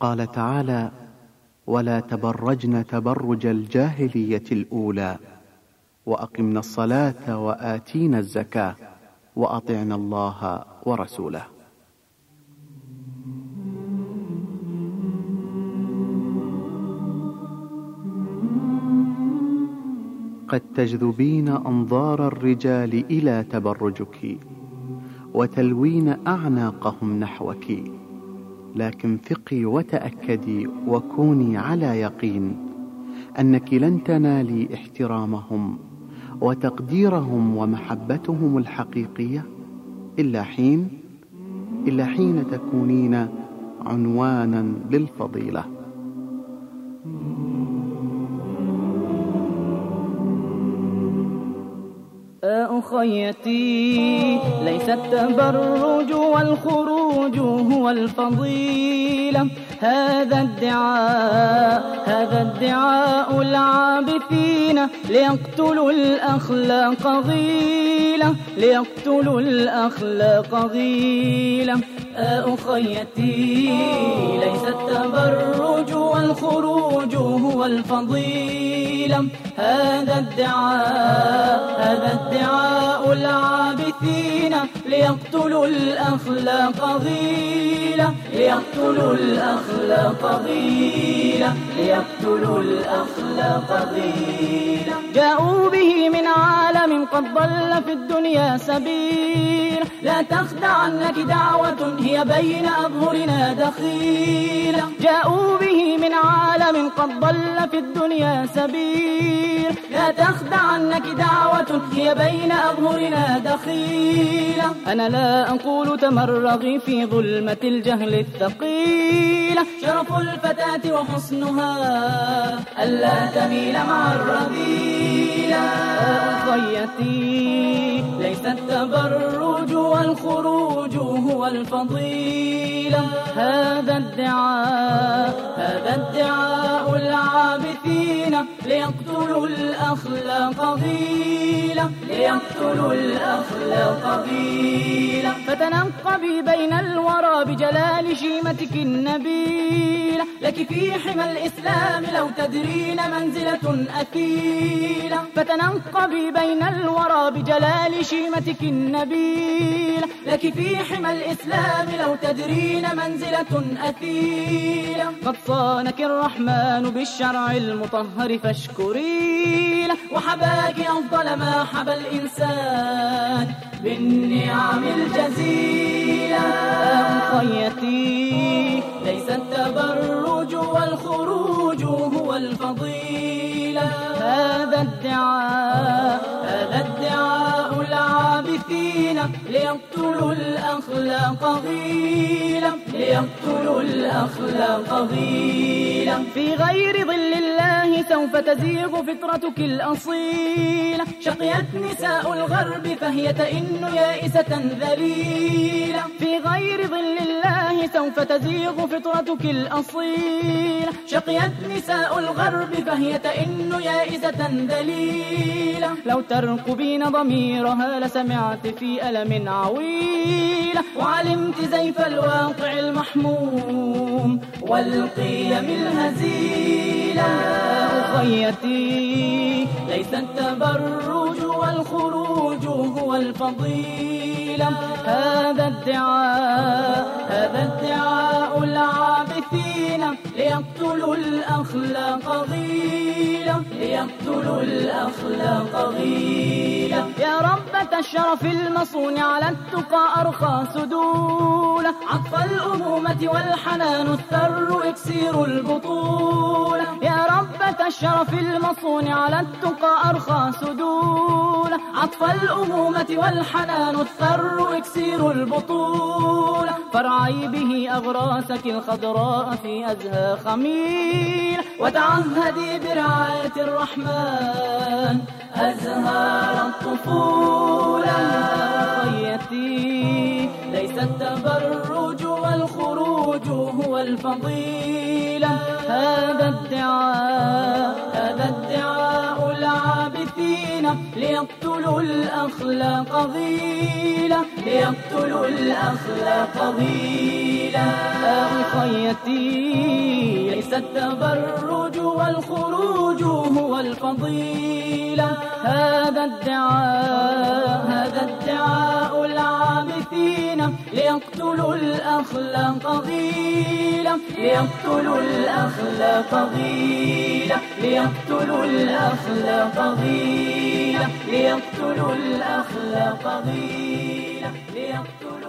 قال تعالى ولا تبرجن تبرج الجاهلية الأولى وأقمنا الصلاة وآتينا الزكاة وأطعنا الله ورسوله. قد تجذبين أنظار الرجال إلى تبرجك وتلوين أعناقهم نحوك لكن ثقي وتأكدي وكوني على يقين أنك لن تنالي احترامهم وتقديرهم ومحبتهم الحقيقية إلا حين إلا حين تكونين عنوانا للفضيلة. أخيتي ليس التبرج والخروج هو الفضيلة. هذا الدعاء هذا الدعاء العابثين ليقتلوا الأخلاق غيلة ليقتلوا الأخلاق غيلة أخيتي ليس التبرج والخروج هو الفضيلة هذا الدعاء هذا الدعاء العابثين. ليقتلوا الأخلاق غيلة ليقتلوا الأخلاق غيلة ليقتلوا الأخلاق غيلة قد ضل في الدنيا سبيل. لا تخدعنك دعوة هي بين أظهرنا دخيلة جاءوا به من عالم قد ضل في الدنيا سبيل. لا تخدعنك دعوة هي بين أظهرنا دخيلة أنا لا أقول تمرغي في ظلمة الجهل الثقيلة شرف الفتاة وحسنها ألا تميل مع الرذيلة أخيتي ليس التبرج والخروج هو الفضيلة. هذا الدعاء هذا الدعاء العابثين. ليقتلوا الأخلاق غيلة ليقتلوا الأخلاق غيلة فتنقبي بين الورى بجلال شيمتك النبيلة. لك في حمى الإسلام لو تدرين منزلة أثيلة فتنقبي بين الورى بجلال شيمتك النبيلة. لك في حمى الإسلام لو تدرين منزلة أثيلة قد صانك الرحمن بالشرع المطهر فاشكري له وحباك أفضل ما حبى الإنسان. بالنعم الجزيلة خيتي ليس التبرج والخروج هو الفضيلة. هذا الدعاء هذا الدعاء العابثين. ليقتلوا الأخلاق غيلة ليقتلوا الأخلاق غيلة في غير ظل سوف تزيغ فطرتك الأصيلة شقيت نساء الغرب فهي تئن يائسة ذليلة في غير ظل الله سوف تزيغ فطرتك الأصيلة شقيت نساء الغرب فهي تئن يائسة ذليلة لو ترقبين ضميرها لسمعت في ألم عويلة وعلمت زيف الواقع المحموم والقيم الهزيلة أخيتي ليس التبرج والخروج هو الفضيلة. هذا الدعاء هذا الدعاء العابثين ليقتلوا الأخلاق غيلة ليقتلوا الأخلاق غيلة يا ربة الشرف المصون على التقى أرخى سدولة عطف الأمومة والحنان الثر إكسير البطولة يا ربة الشرف المصون على التقى أرخى سدولة عطف الأمومة والحنان الثر إكسير البطولة فرعي به أغراسك الخضراء في أزهى خميل. وتعهدي برعاية الرحمن أزهار الطفولة خيتي ليس التبرج والخروج هو الفضيلة. هذا الدعاء ليقتلوا الأخلاق غيلة ليقتلوا الأخلاق غيلة أخيتي ليس التبرج والخروج هو الفضيلة. هذا الدعاء هذا الدعاء العابثين ليقتلوا الأخلاق غيلة ليقتلوا الأخلاق غيلة ليقتلوا الأخلاق غيلة ليقتلوا الأخلاق غيلة ليقتلوا